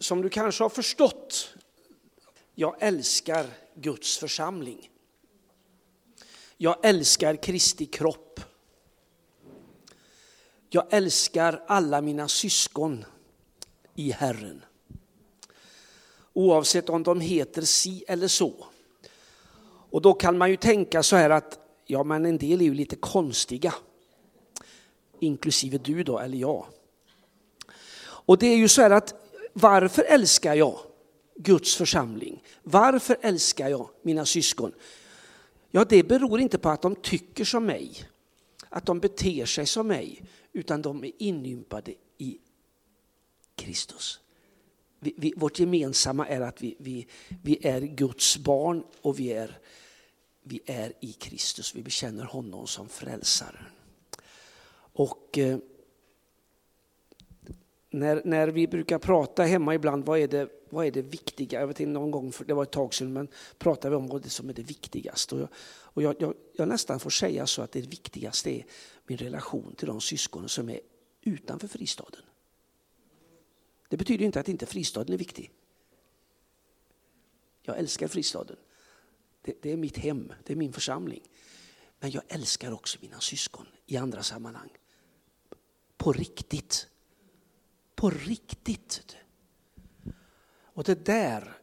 som du kanske har förstått, jag älskar Guds församling. Jag älskar Kristi kropp. Jag älskar alla mina syskon i Herren. Oavsett om de heter si eller så. Och då kan man ju tänka så här att ja, men en del är ju lite konstiga. Inklusive du då, eller jag. Och det är ju så här att varför älskar jag Guds församling? Varför älskar jag mina syskon? Ja, det beror inte på att de tycker som mig, att de beter sig som mig, utan de är inympade i Kristus. Vi, vi, vårt gemensamma är att vi, vi, vi är Guds barn och vi är, vi är i Kristus. Vi bekänner honom som frälsaren. Och eh, när, när vi brukar prata hemma ibland, vad är det, vad är det viktiga? Jag vet inte någon gång, för det var ett tag sedan, men pratade vi om vad det som är det viktigaste. Och jag, och jag, jag, jag nästan får säga så att det viktigaste är min relation till de syskon som är utanför fristaden. Det betyder inte att inte fristaden är viktig. Jag älskar fristaden. Det, det, är mitt hem, det är min församling. Men jag älskar också mina syskon i andra sammanhang. På riktigt. På riktigt. Och det där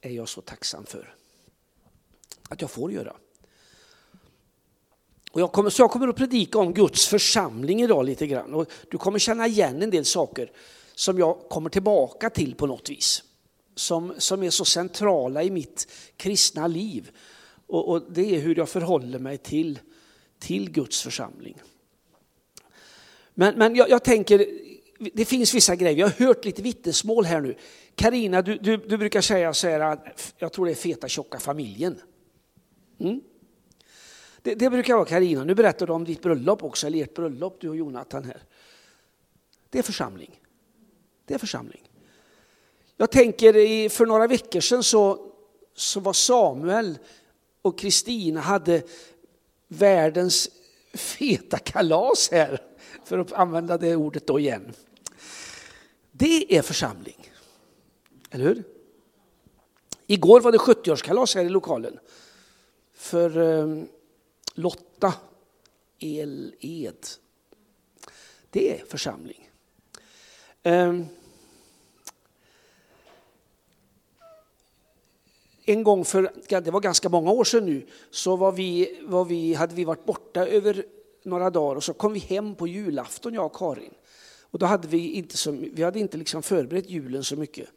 är jag så tacksam för. Att jag får göra. Och jag kommer, så jag kommer att predika om Guds församling idag lite grann. Och du kommer känna igen en del saker som jag kommer tillbaka till på något vis. Som, som är så centrala i mitt kristna liv. Och, och det är hur jag förhåller mig till, till Guds församling. Men, men jag, jag, tänker, det finns vissa grejer, jag har hört lite vittnesmål här nu. Karina, du, du, du, brukar säga så här, jag tror det är feta tjocka familjen. Mm? Det, det, brukar vara Karina. Nu berättar du om ditt bröllop också, eller ert bröllop, du och Jonathan här. Det är församling. Det är församling. Jag tänker för några veckor sedan så, så var Samuel och Kristina hade världens feta kalas här, för att använda det ordet då igen. Det är församling. Eller hur? Igår var det 70-årskalas här i lokalen. För eh, Lotta El Ed. Det är församling. Um, en gång för, det var ganska många år sedan nu, så var vi, var vi, hade vi varit borta över några dagar och så kom vi hem på julafton, jag och Karin. Och då hade vi inte, så, vi hade inte liksom förberett julen så mycket.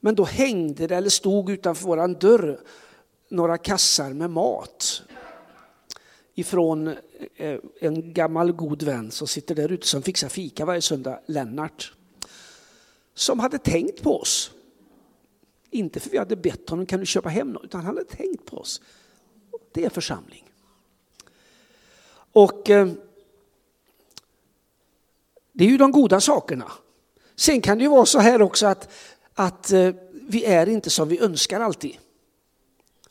Men då hängde det, eller stod utanför vår dörr, några kassar med mat ifrån eh, en gammal god vän som sitter där ute som fixar fika varje söndag, Lennart. Som hade tänkt på oss. Inte för vi hade bett honom, kan du köpa hem något? Utan han hade tänkt på oss. Det är församling. Och eh, det är ju de goda sakerna. Sen kan det ju vara så här också att, att eh, vi är inte som vi önskar alltid.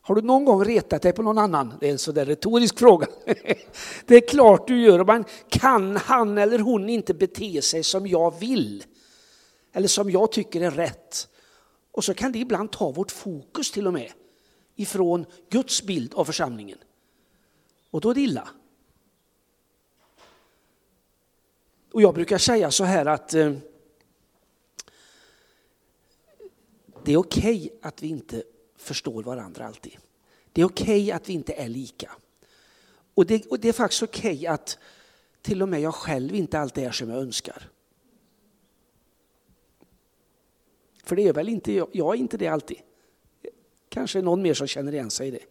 Har du någon gång retat dig på någon annan? Det är en sådär retorisk fråga. Det är klart du gör. Man kan han eller hon inte bete sig som jag vill. Eller som jag tycker är rätt. Och så kan det ibland ta vårt fokus till och med. Ifrån Guds bild av församlingen. Och då är det illa. Och jag brukar säga så här att eh, det är okej okay att vi inte förstår varandra alltid. Det är okej okay att vi inte är lika. Och det, och det är faktiskt okej okay att till och med jag själv inte alltid är som jag önskar. För det är väl inte jag, jag är inte det alltid. Kanske någon mer som känner igen sig i det.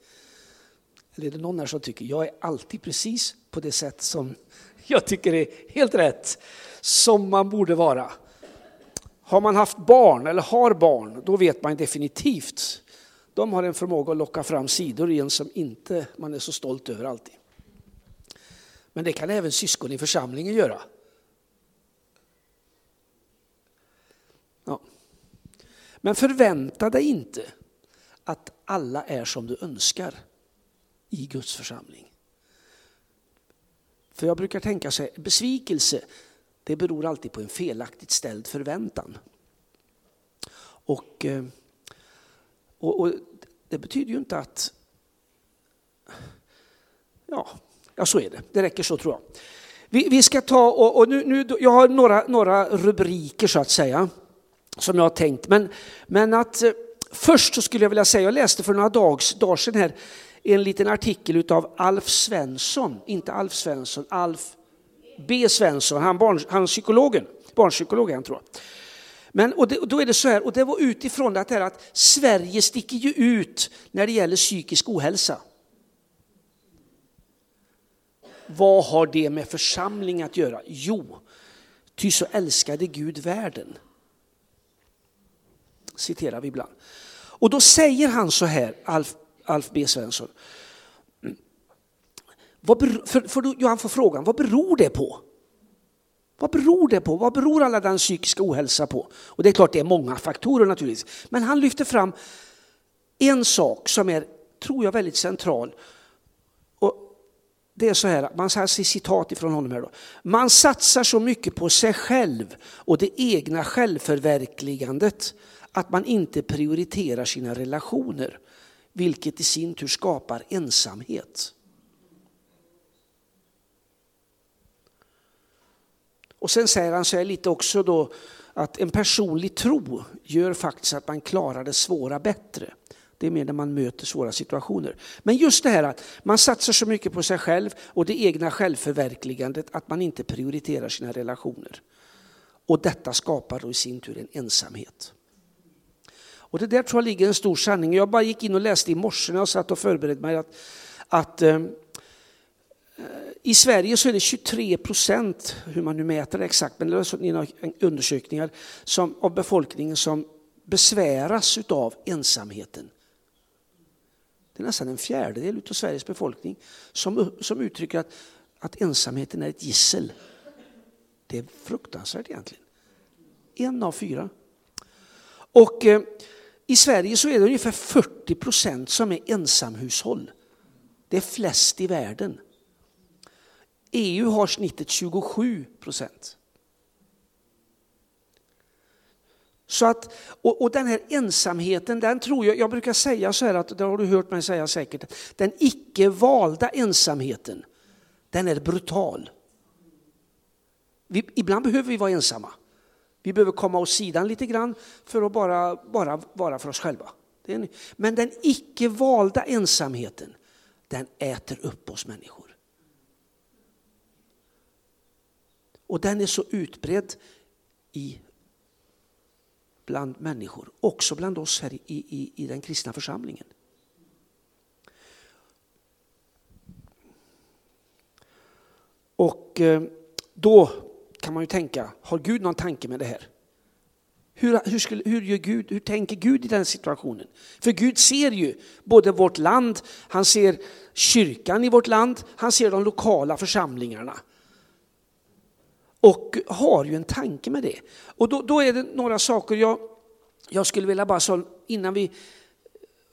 Eller är det någon här som tycker jag är alltid precis på det sätt som jag tycker är helt rätt, som man borde vara. Har man haft barn eller har barn, då vet man definitivt de har en förmåga att locka fram sidor i en som inte man är så stolt över alltid. Men det kan även syskon i församlingen göra. Ja. Men förvänta dig inte att alla är som du önskar i Guds församling. För jag brukar tänka så här, besvikelse, det beror alltid på en felaktigt ställd förväntan. Och, eh, och, och det betyder ju inte att... Ja, ja, så är det. Det räcker så tror jag. Vi, vi ska ta, och, och nu, nu, jag har några, några rubriker så att säga, som jag har tänkt. Men, men att eh, först så skulle jag vilja säga, jag läste för några dags, dagar sedan här en liten artikel av Alf Svensson, inte Alf Svensson, Alf B Svensson, han, barn, han psykologen, barnpsykologen tror jag. Men och, det, och då är det så här, och det var utifrån det här att Sverige sticker ju ut när det gäller psykisk ohälsa. Vad har det med församling att göra? Jo, ty så älskade Gud världen. Citerar vi ibland. Och då säger han så här, Alf, Alf B Svensson. Vad för, för han får frågan, vad beror det på? Vad beror det på? Vad beror alla den psykiska ohälsa på? Och det är klart det är många faktorer naturligtvis. Men han lyfter fram en sak som är, tror jag, väldigt central. Och det är så här, man säger citat ifrån honom här då. Man satsar så mycket på sig själv och det egna självförverkligandet att man inte prioriterar sina relationer, vilket i sin tur skapar ensamhet. Och sen säger han så här lite också då att en personlig tro gör faktiskt att man klarar det svåra bättre. Det är mer när man möter svåra situationer. Men just det här att man satsar så mycket på sig själv och det egna självförverkligandet att man inte prioriterar sina relationer. Och detta skapar då i sin tur en ensamhet. Och det där tror jag ligger en stor sanning. Jag bara gick in och läste i morse när jag satt och förberedde mig att, att eh, eh i Sverige så är det 23 procent, hur man nu mäter det exakt, men det är undersökningar som, av befolkningen som besväras av ensamheten. Det är nästan en fjärdedel av Sveriges befolkning som, som uttrycker att, att ensamheten är ett gissel. Det är fruktansvärt egentligen. En av fyra. Och eh, i Sverige så är det ungefär 40 procent som är ensamhushåll. Det är flest i världen. EU har snittet 27 procent. Så att, och, och, den här ensamheten, den tror jag, jag brukar säga så här att, det har du hört mig säga säkert, den icke valda ensamheten, den är brutal. Vi, ibland behöver vi vara ensamma. Vi behöver komma åt sidan lite grann för att bara, bara vara för oss själva. Men den icke valda ensamheten, den äter upp oss människor. Och den är så utbredd i bland människor, också bland oss här i, i, i den kristna församlingen. Och eh, då kan man ju tänka, har Gud någon tanke med det här? Hur, hur, skulle, hur, gör Gud, hur tänker Gud i den situationen? För Gud ser ju både vårt land, han ser kyrkan i vårt land, han ser de lokala församlingarna och har ju en tanke med det. Och då, då är det några saker jag, jag skulle vilja bara, så, innan vi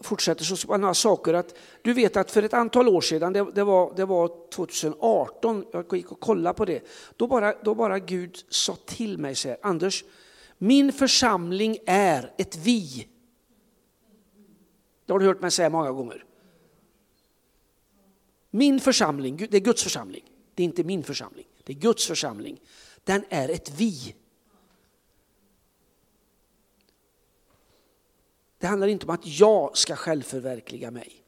fortsätter, så bara några saker. att Du vet att för ett antal år sedan, det, det, var, det var 2018, jag gick och kollade på det, då bara, då bara Gud sa till mig så här, Anders, min församling är ett vi. Det har du hört mig säga många gånger. Min församling, det är Guds församling, det är inte min församling. Det är Guds församling. Den är ett vi. Det handlar inte om att jag ska självförverkliga mig.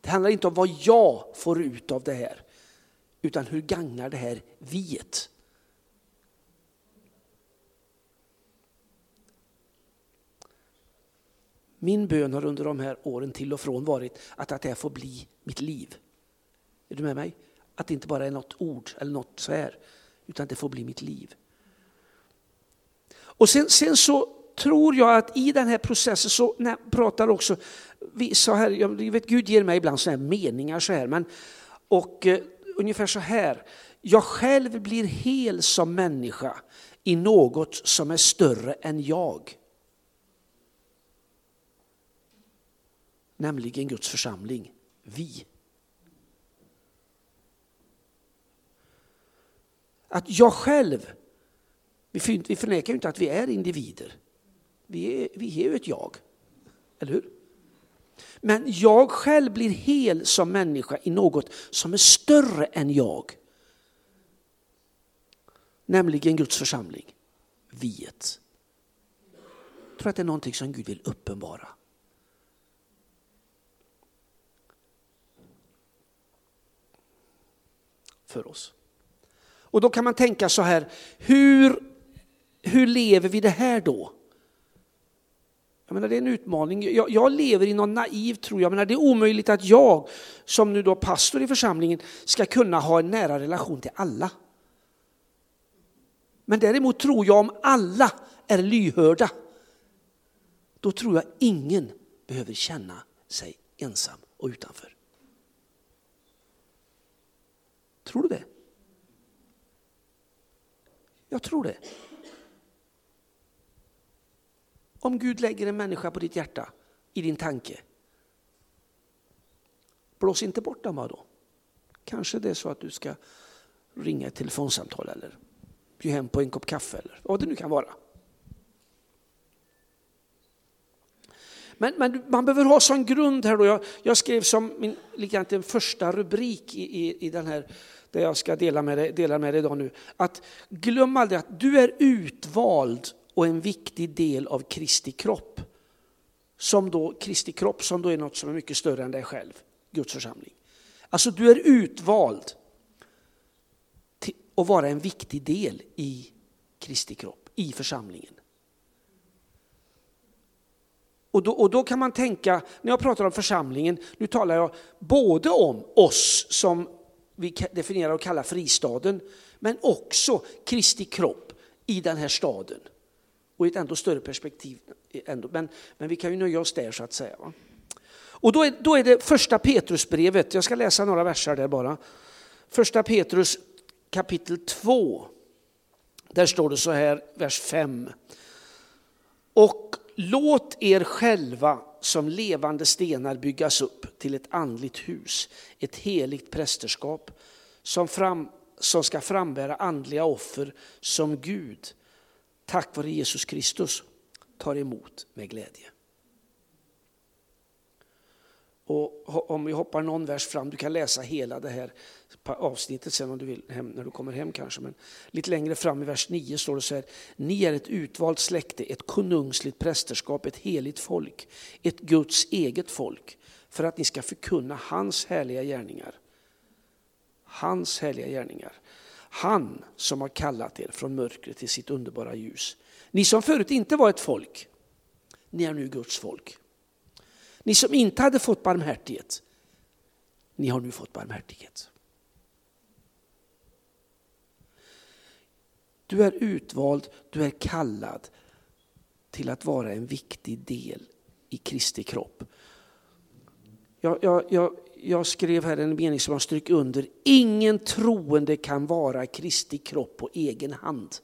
Det handlar inte om vad jag får ut av det här, utan hur gagnar det här viet? Min bön har under de här åren till och från varit att, att det här får bli mitt liv. Är du med mig? Att det inte bara är något ord eller något så här, utan att det får bli mitt liv. Och sen, sen så tror jag att i den här processen så när jag pratar också, vi sa här, jag vet Gud ger mig ibland så här meningar så här, men, och eh, ungefär så här, jag själv blir hel som människa i något som är större än jag. Nämligen Guds församling, vi. Att jag själv vi förnekar ju inte att vi är individer. Vi är, vi är ju ett jag. Eller hur? Men jag själv blir hel som människa i något som är större än jag. Nämligen Guds församling, viet. Jag tror att det är någonting som Gud vill uppenbara. För oss. Och då kan man tänka så här, hur, hur lever vi det här då? Jag menar, det är en utmaning. Jag, jag, lever i någon naiv tro. Jag menar, det är omöjligt att jag, som nu då pastor i församlingen, ska kunna ha en nära relation till alla. Men däremot tror jag om alla är lyhörda, då tror jag ingen behöver känna sig ensam och utanför. Tror du det? Jag tror det. Om Gud lägger en människa på ditt hjärta, i din tanke, blås inte bort dem då. Kanske det är så att du ska ringa ett telefonsamtal eller bjuda hem på en kopp kaffe eller vad det nu kan vara. Men, men, man behöver ha som grund här då, jag, jag skrev som min, likadant en första rubrik i, i, i den här, där jag ska dela med, dig, dela med dig idag nu, att glöm aldrig att du är utvald och en viktig del av Kristi kropp. Som då, Kristi kropp som då är något som är mycket större än dig själv, Guds församling. Alltså du är utvald till att vara en viktig del i Kristi kropp, i församlingen. Och då, och då, kan man tänka, när jag pratar om församlingen, nu talar jag både om oss som vi definierar och kallar fristaden, men också Kristi kropp i den här staden och i ett ändå större perspektiv. Eh, ändå. Men, men vi kan ju nöja oss där så att säga. Va? Och då är, då är det första Petrusbrevet, jag ska läsa några verser där bara. Första Petrus kapitel 2. Där står det så här, vers 5. Och låt er själva som levande stenar byggas upp till ett andligt hus, ett heligt prästerskap som, fram, som ska frambära andliga offer som Gud tack vare Jesus Kristus tar emot med glädje. Och om vi hoppar någon vers fram, du kan läsa hela det här avsnittet sen om du vill, hem, när du kommer hem kanske. Men lite längre fram i vers 9 står det så här. Ni är ett utvalt släkte, ett konungsligt prästerskap, ett heligt folk, ett Guds eget folk. För att ni ska förkunna hans härliga gärningar. Hans härliga gärningar. Han som har kallat er från mörkret till sitt underbara ljus. Ni som förut inte var ett folk, ni är nu Guds folk. Ni som inte hade fått barmhärtighet, ni har nu fått barmhärtighet. Du är utvald, du är kallad till att vara en viktig del i Kristi kropp. Jag, jag, jag, jag skrev här en mening som jag stryker under. Ingen troende kan vara Kristi kropp på egen hand.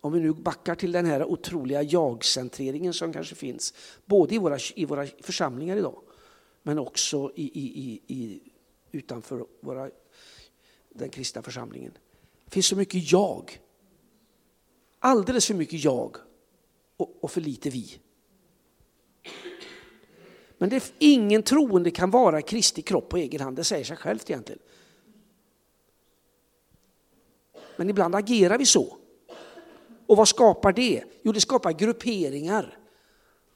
Om vi nu backar till den här otroliga jag-centreringen som kanske finns, både i våra, i våra församlingar idag, men också i, i, i, utanför våra, den kristna församlingen. Det finns så mycket jag. Alldeles för mycket jag och, och för lite vi. Men det, ingen troende kan vara Kristi kropp på egen hand, det säger sig självt egentligen. Men ibland agerar vi så. Och vad skapar det? Jo, det skapar grupperingar.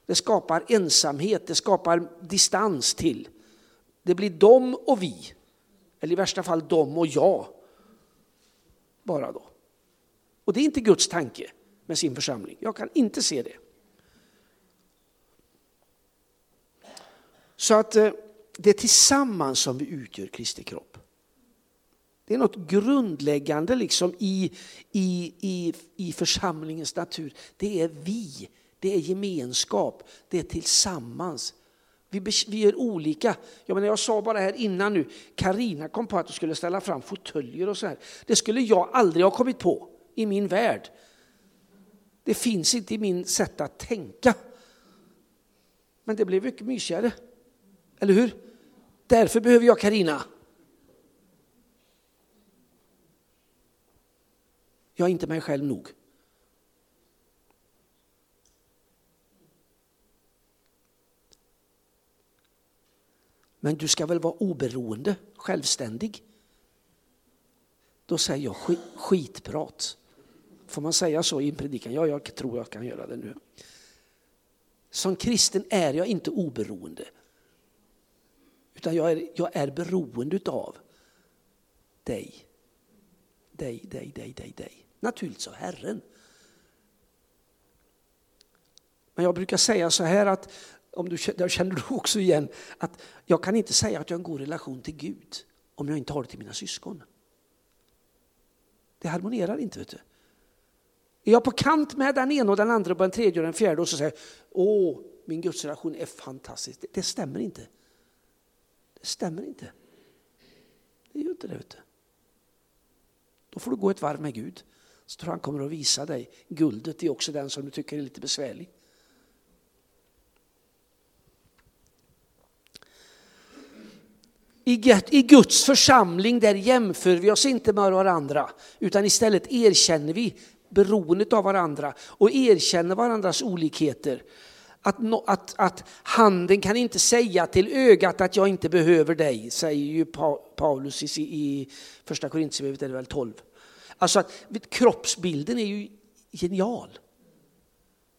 Det skapar ensamhet, det skapar distans till. Det blir dem och vi, eller i värsta fall dem och jag. Bara då. Och det är inte Guds tanke med sin församling. Jag kan inte se det. Så att eh, det är tillsammans som vi utgör Kristi kropp. Det är något grundläggande liksom i, i, i, i församlingens natur. Det är vi, det är gemenskap, det är tillsammans. Vi, vi är olika. Jag, menar, jag sa bara här innan nu, Karina kom på att du skulle ställa fram fåtöljer och så här. Det skulle jag aldrig ha kommit på i min värld. Det finns inte i min sätt att tänka. Men det blev mycket mysigare. Eller hur? Därför behöver jag Karina. Jag är inte mig själv nog. Men du ska väl vara oberoende, självständig? Då säger jag skitprat. Får man säga så i en predikan? Ja, jag tror jag kan göra det nu. Som kristen är jag inte oberoende. Utan jag är, jag är beroende av dig. Dig, dig, dig, dig, dig. Naturligtvis av Herren. Men jag brukar säga så här att, om du det känner du också igen, att jag kan inte säga att jag har en god relation till Gud om jag inte har det till mina syskon. Det harmonierar inte. Vet du. Är jag på kant med den ena och den andra och den tredje och den fjärde och så säger åh, min gudsrelation är fantastisk. Det, det, stämmer inte. Det stämmer inte. Det gör inte det. Ute. Då får du gå ett varv med Gud. Så tror han kommer att visa dig guldet är också den som du tycker är lite besvärlig. I Guds församling där jämför vi oss inte med varandra utan istället erkänner vi beroendet av varandra och erkänner varandras olikheter. Att, att, att handen kan inte säga till ögat att jag inte behöver dig, säger ju Paulus i, i första Korintierbrevet är det väl 12. Alltså att kroppsbilden är ju genial.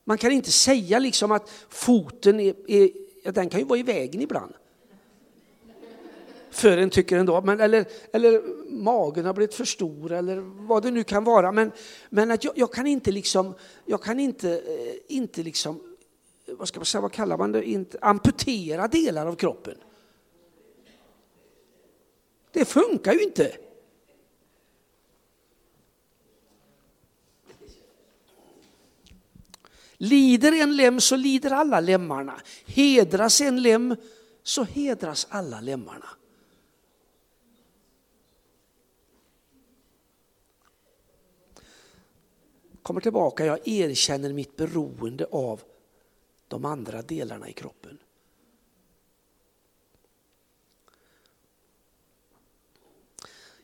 Man kan inte säga liksom att foten är, är ja, den kan ju vara i vägen ibland för en tycker ändå. Men, eller, eller magen har blivit för stor eller vad det nu kan vara. Men, men att jag, jag kan inte liksom, jag kan inte, eh, inte liksom, vad ska man säga, vad kallar man det, inte, amputera delar av kroppen. Det funkar ju inte. Lider en lem så lider alla lemmarna. Hedras en lem så hedras alla lemmarna. kommer tillbaka, jag erkänner mitt beroende av de andra delarna i kroppen.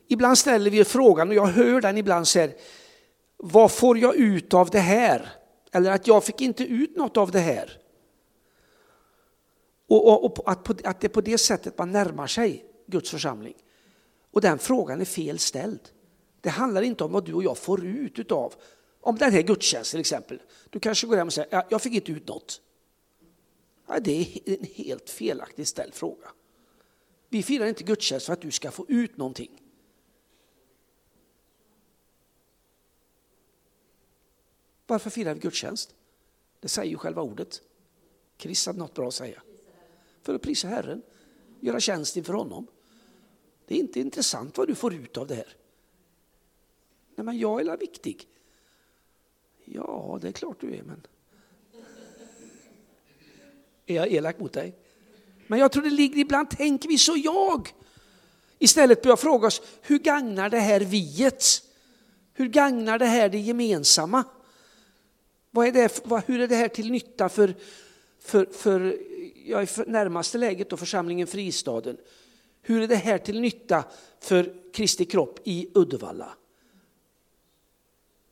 Ibland ställer vi frågan, och jag hör den ibland så här, vad får jag ut av det här? Eller att jag fick inte ut något av det här. Och, och, och att, att det är på det sättet man närmar sig Guds församling. Och den frågan är fel ställd. Det handlar inte om vad du och jag får ut utav om den här gudstjänsten till exempel. Du kanske går hem och säger, jag fick inte ut något. Ja, det är en helt felaktigt ställd fråga. Vi firar inte gudstjänst för att du ska få ut någonting. Varför firar vi gudstjänst? Det säger ju själva ordet. Chris hade något bra att säga. För att prisa Herren, göra tjänst inför honom. Det är inte intressant vad du får ut av det här. Nej, men jag är viktig. Ja, det är klart du är, men... Är jag elak mot dig? Men jag tror det ligger, ibland tänker vi så jag. Istället bör jag fråga oss, hur gagnar det här viet? Hur gagnar det här det gemensamma? Vad är det, vad, hur är det här till nytta för, för, för ja, i närmaste läget då församlingen Fristaden? Hur är det här till nytta för Kristi kropp i Uddevalla?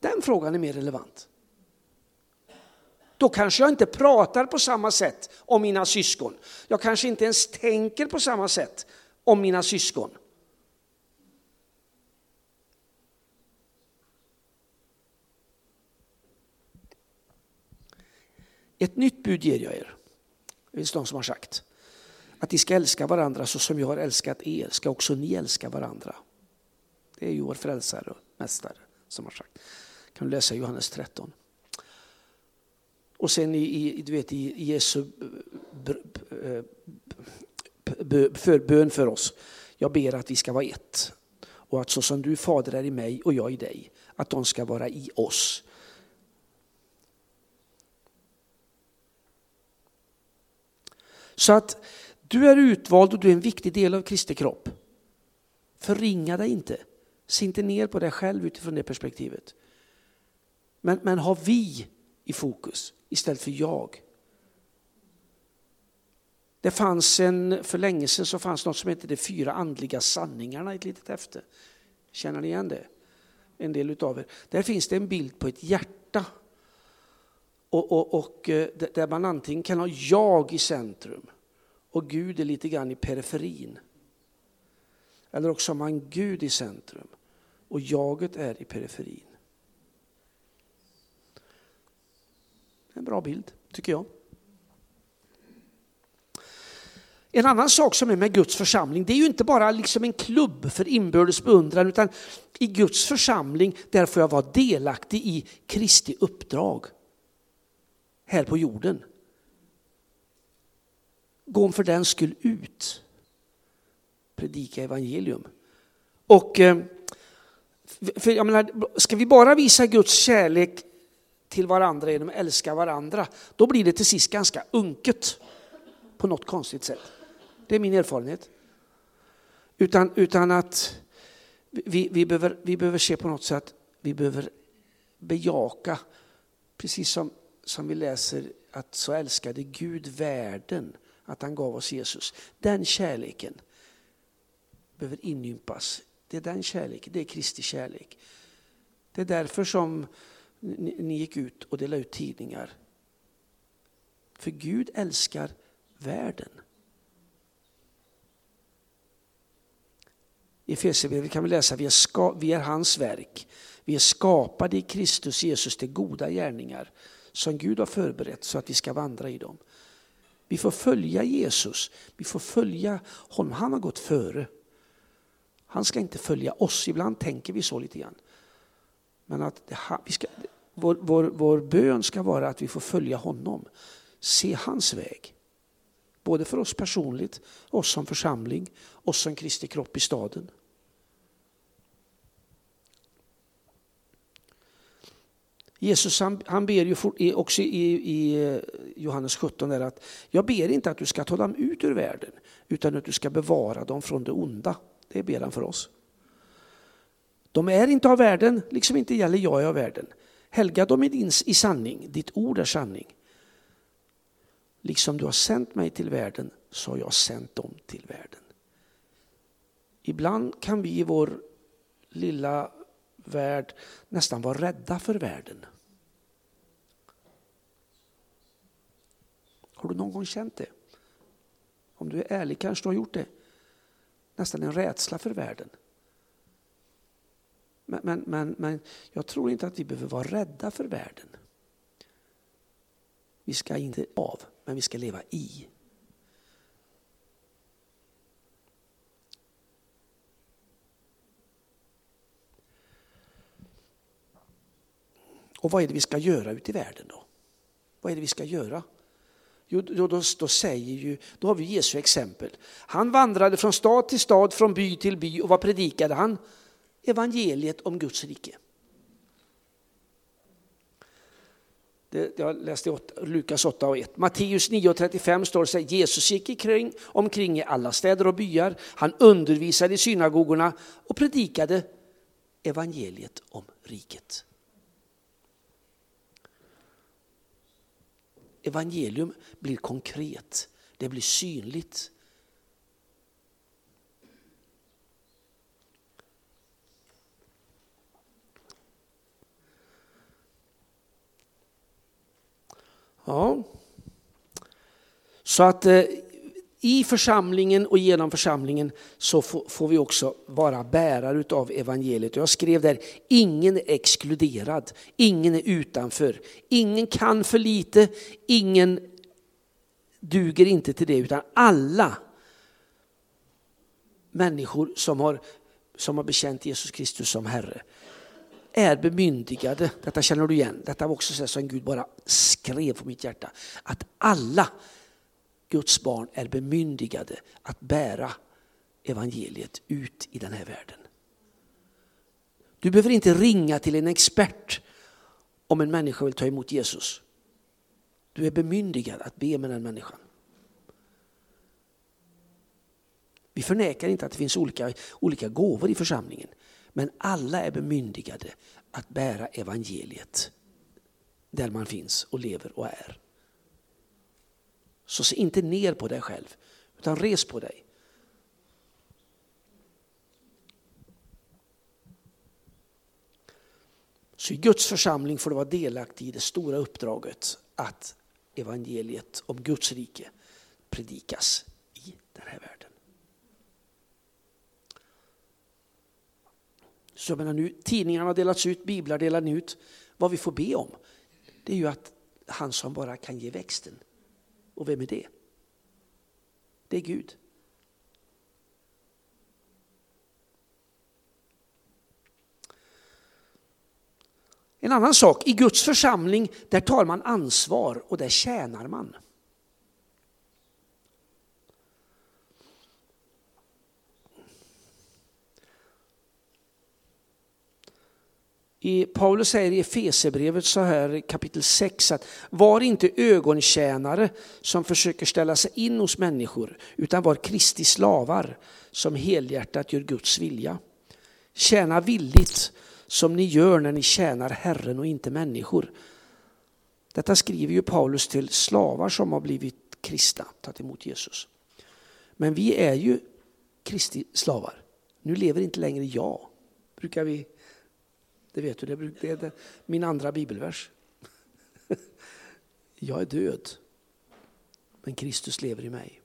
Den frågan är mer relevant. Då kanske jag inte pratar på samma sätt om mina syskon. Jag kanske inte ens tänker på samma sätt om mina syskon. Ett nytt bud ger jag er. Det finns de som har sagt att ni ska älska varandra så som jag har älskat er ska också ni älska varandra. Det är ju vår frälsare och mästare som har sagt kan du läsa Johannes 13. Och sen i, i, du vet, i Jesu eh, eh, bön för oss. Jag ber att vi ska vara ett. Och att så som du fader är i mig och jag i dig, att de ska vara i oss. Så att du är utvald och du är en viktig del av Kristi kropp. Förringa dig inte. Se inte ner på dig själv utifrån det perspektivet. Men, men ha vi i fokus istället för jag. Det fanns en, för länge sedan så fanns något som hette de fyra andliga sanningarna i ett litet häfte. Känner ni igen det? en del utav er. Där finns det en bild på ett hjärta. Och, och, och eh, där man antingen kan ha jag i centrum och Gud är lite grann i periferin. Eller också har man Gud i centrum och jaget är i periferin. En bra bild, tycker jag. En annan sak som är med Guds församling, det är ju inte bara liksom en klubb för inbördes beundran, utan i Guds församling, där får jag vara delaktig i Kristi uppdrag här på jorden. Gå för den skull ut. Predika evangelium. Och eh, för jag menar, ska vi bara visa Guds kärlek till varandra genom att älska varandra, då blir det till sist ganska unket på något konstigt sätt. Det är min erfarenhet. Utan, utan att vi, vi, behöver, vi behöver se på något sätt, vi behöver bejaka, precis som, som vi läser att så älskade Gud världen att han gav oss Jesus. Den kärleken behöver inympas. Det är den kärleken, det är Kristi kärlek. Det är därför som ni, ni gick ut och delade ut tidningar. För Gud älskar världen. I Efesierbrevet kan vi läsa vi är, ska, vi är hans verk. Vi är skapade i Kristus Jesus till goda gärningar som Gud har förberett så att vi ska vandra i dem. Vi får följa Jesus, vi får följa honom. Han har gått före. Han ska inte följa oss, ibland tänker vi så lite grann. Men att det, vi ska, vår, vår, vår bön ska vara att vi får följa honom, se hans väg. Både för oss personligt, oss som församling, oss som Kristi kropp i staden. Jesus han, han ber ju också i, i, eh, Johannes 17 där att jag ber inte att du ska ta dem ut ur världen utan att du ska bevara dem från det onda. Det ber han för oss. De är inte av världen, liksom inte gäller jag är av världen. Helga dem i, din, i sanning, ditt ord är sanning. Liksom du har sänt mig till världen så har jag sänt dem till världen. Ibland kan vi i vår lilla värld nästan vara rädda för världen. Har du någon gång känt det? Om du är ärlig kanske du har gjort det. Nästan en rädsla för världen. Men, men, men, men jag tror inte att vi behöver vara rädda för världen. Vi ska inte av, men vi ska leva i. Och vad är det vi ska göra ute i världen då? Vad är det vi ska göra? Jo, då, då, då, säger ju, då har vi Jesu exempel. Han vandrade från stad till stad, från by till by och vad predikade han? Evangeliet om Guds rike. Det, jag läste åt, Lukas 8 och 1. Matteus 9 och 35 står det så här, Jesus gick ikring, omkring i alla städer och byar. Han undervisade i synagogorna och predikade evangeliet om riket. Evangelium blir konkret, det blir synligt. Ja. Så att eh, i församlingen och genom församlingen så får vi också vara bärare av evangeliet. Jag skrev där, ingen är exkluderad, ingen är utanför, ingen kan för lite, ingen duger inte till det, utan alla människor som har, som har bekänt Jesus Kristus som Herre är bemyndigade, detta känner du igen, detta var också så som Gud bara skrev på mitt hjärta, att alla Guds barn är bemyndigade att bära evangeliet ut i den här världen. Du behöver inte ringa till en expert om en människa vill ta emot Jesus. Du är bemyndigad att be med den människan. Vi förnekar inte att det finns olika, olika gåvor i församlingen. Men alla är bemyndigade att bära evangeliet där man finns och lever och är. Så se inte ner på dig själv, utan res på dig. Så i Guds församling får du vara delaktig i det stora uppdraget att evangeliet om Guds rike predikas i den här världen. Så jag menar nu, tidningarna har delats ut, biblar delar ut. Vad vi får be om, det är ju att han som bara kan ge växten. Och vem är det? Det är Gud. En annan sak, i Guds församling där tar man ansvar och där tjänar man. I Paulus säger i Efesebrevet så här kapitel 6 att var inte ögontjänare som försöker ställa sig in hos människor utan var Kristi slavar som helhjärtat gör Guds vilja. Tjäna villigt som ni gör när ni tjänar Herren och inte människor. Detta skriver ju Paulus till slavar som har blivit kristna, tagit emot Jesus. Men vi är ju Kristi slavar. Nu lever inte längre jag, brukar vi det vet du, det är min andra bibelvers. Jag är död, men Kristus lever i mig.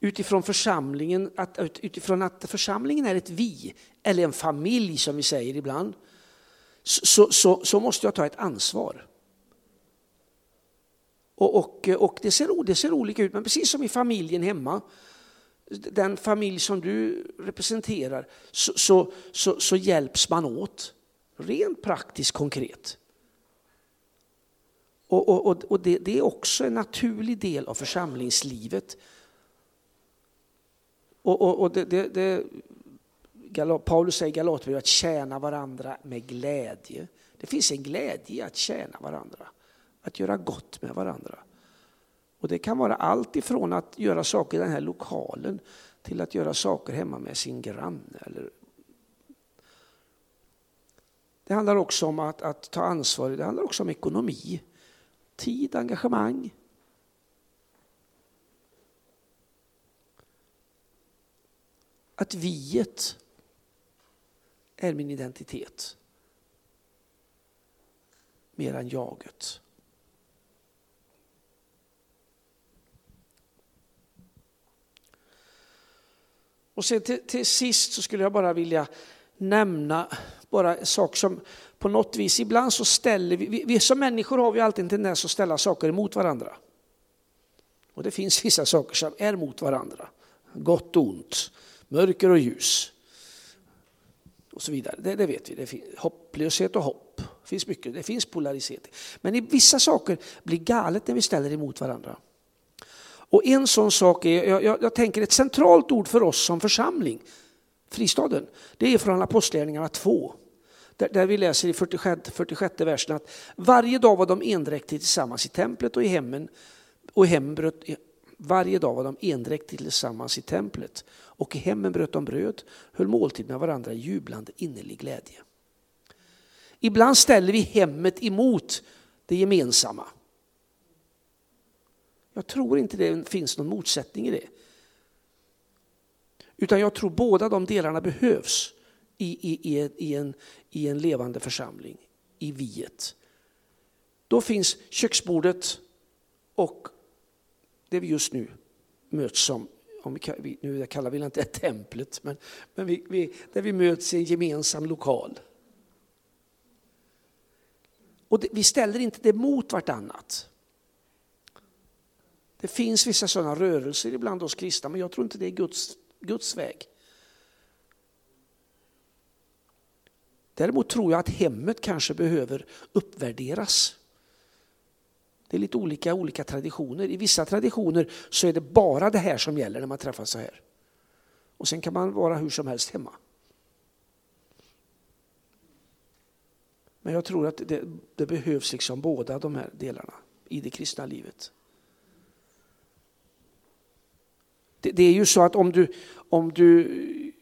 Utifrån församlingen, att, utifrån att församlingen är ett vi, eller en familj som vi säger ibland, så, så, så måste jag ta ett ansvar. Och, och, och det, ser, det ser olika ut, men precis som i familjen hemma den familj som du representerar så, så, så, så hjälps man åt. Rent praktiskt konkret. Och, och, och det, det, är också en naturlig del av församlingslivet. Och, och, och det, det, det, Paulus säger i Galaterbrevet att tjäna varandra med glädje. Det finns en glädje i att tjäna varandra, att göra gott med varandra. Och det kan vara allt ifrån att göra saker i den här lokalen till att göra saker hemma med sin granne. Eller... Det handlar också om att, att ta ansvar, det handlar också om ekonomi, tid, engagemang. Att viet är min identitet. Mer än jaget. Och sen till, till sist så skulle jag bara vilja nämna bara en sak som på något vis, ibland så ställer vi, vi, vi som människor har vi alltid en tendens att ställa saker emot varandra. Och det finns vissa saker som är mot varandra. Gott och ont, mörker och ljus. Och så vidare. Det, det vet vi. Det finns hopplöshet och hopp. Det finns mycket. Det finns polaritet. Men i vissa saker blir galet när vi ställer emot varandra. Och en sån sak är, jag, jag, jag, tänker ett centralt ord för oss som församling, fristaden, det är från Apostlagärningarna 2. Där, där, vi läser i 46, 46 versen att varje dag var de endräktiga tillsammans i templet och i hemmen. Och hemmen bröt, varje dag var de endräktiga tillsammans i templet och i hemmen bröt de bröd, höll måltid med varandra i jublande innerlig glädje. Ibland ställer vi hemmet emot det gemensamma. Jag tror inte det finns någon motsättning i det. Utan jag tror båda de delarna behövs i, i, i, i, en, i en levande församling, i viet. Då finns köksbordet och det vi just nu möts som, om vi, nu kallar vi det inte templet, men, men vi, vi, där vi möts i en gemensam lokal. Och det, vi ställer inte det mot vartannat. Det finns vissa sådana rörelser ibland hos kristna, men jag tror inte det är Guds, Guds väg. Däremot tror jag att hemmet kanske behöver uppvärderas. Det är lite olika olika traditioner. I vissa traditioner så är det bara det här som gäller när man träffas så här. Och sen kan man vara hur som helst hemma. Men jag tror att det, det behövs liksom båda de här delarna i det kristna livet. Det, det, är ju så att om du, om du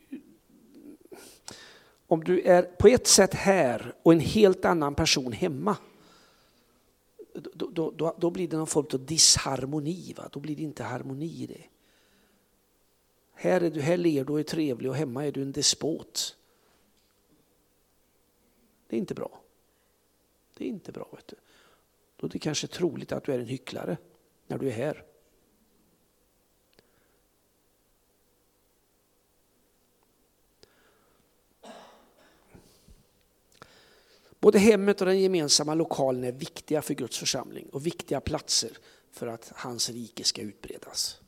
om du är på ett sätt här och en helt annan person hemma, då, då, då, då blir det någon form av disharmoni. Va? Då blir det inte harmoni i det. Här, är du, här ler du och är trevlig och hemma är du en despot. Det är inte bra. Det är inte bra. Vet du. Då är det kanske troligt att du är en hycklare när du är här. Både hemmet och den gemensamma lokalen är viktiga för Guds församling och viktiga platser för att hans rike ska utbredas.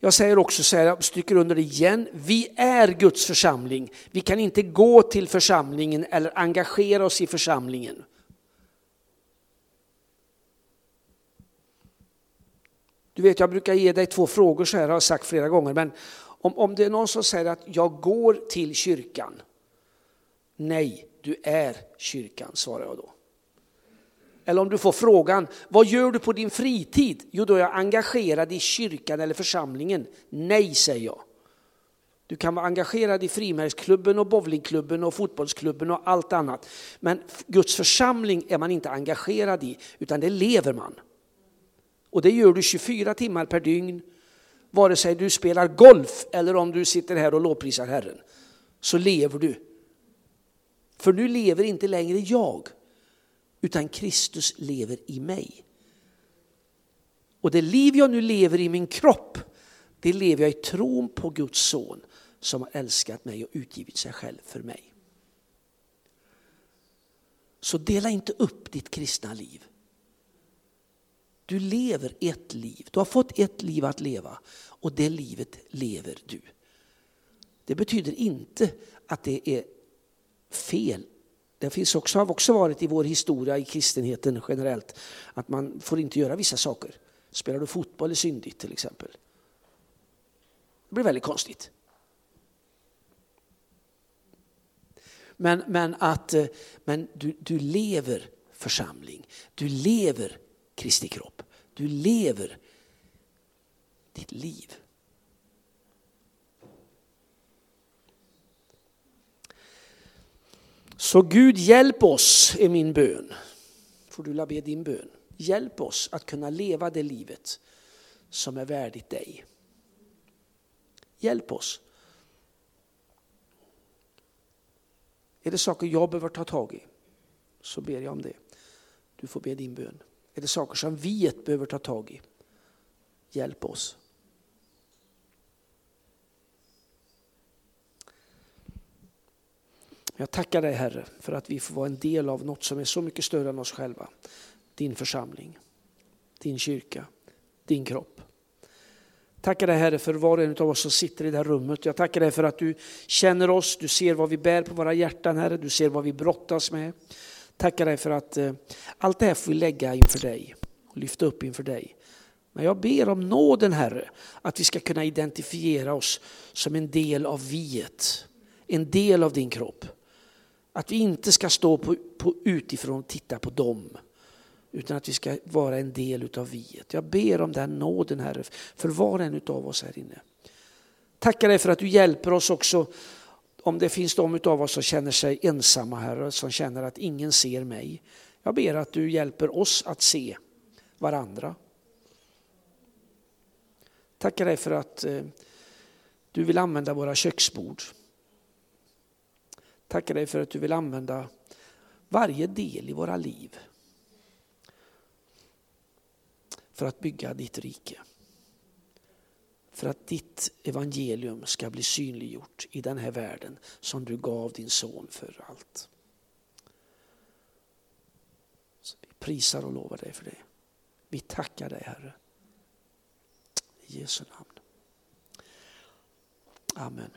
Jag säger också så här, jag stryker under det igen, vi är Guds församling. Vi kan inte gå till församlingen eller engagera oss i församlingen. Du vet, jag brukar ge dig två frågor så här har jag sagt flera gånger, men om, om det är någon som säger att jag går till kyrkan. Nej, du är kyrkan, svarar jag då. Eller om du får frågan, vad gör du på din fritid? Jo, då är jag engagerad i kyrkan eller församlingen. Nej, säger jag. Du kan vara engagerad i frimärksklubben och bowlingklubben och fotbollsklubben och allt annat. Men Guds församling är man inte engagerad i, utan det lever man. Och det gör du 24 timmar per dygn, vare sig du spelar golf eller om du sitter här och lovprisar Herren. Så lever du. För nu lever inte längre jag, utan Kristus lever i mig. Och det liv jag nu lever i min kropp, det lever jag i tron på Guds son som har älskat mig och utgivit sig själv för mig. Så dela inte upp ditt kristna liv. Du lever ett liv, du har fått ett liv att leva och det livet lever du. Det betyder inte att det är fel det finns också, har också varit i vår historia i kristenheten generellt att man får inte göra vissa saker. Spelar du fotboll är syndigt till exempel. Det blir väldigt konstigt. Men, men, att, eh, men du, du lever församling, du lever Kristi kropp, du lever ditt liv. Så Gud hjälp oss är min bön. Får du be din bön. Hjälp oss att kunna leva det livet som är värdigt dig. Hjälp oss. Är det saker jag behöver ta tag i så ber jag om det. Du får be din bön. Är det saker som vi behöver ta tag i? Hjälp oss. Jag tackar dig Herre för att vi får vara en del av något som är så mycket större än oss själva. Din församling, din kyrka, din kropp. Tackar dig Herre för var och en av oss som sitter i det här rummet. Jag tackar dig för att du känner oss, du ser vad vi bär på våra hjärtan Herre, du ser vad vi brottas med. Tackar dig för att eh, allt det här får vi lägga inför dig och lyfta upp inför dig. Men jag ber om nåden Herre, att vi ska kunna identifiera oss som en del av viet, en del av din kropp. Att vi inte ska stå på, på utifrån och titta på dem. Utan att vi ska vara en del utav viet. Jag ber om den nåden Herre, för var och en utav oss här inne. Tackar dig för att du hjälper oss också om det finns de utav oss som känner sig ensamma Herre, som känner att ingen ser mig. Jag ber att du hjälper oss att se varandra. Tackar dig för att eh, du vill använda våra köksbord Tackar dig för att du vill använda varje del i våra liv för att bygga ditt rike. För att ditt evangelium ska bli synliggjort i den här världen som du gav din son för allt. Så vi prisar och lovar dig för det. Vi tackar dig Herre. I Jesu namn. Amen.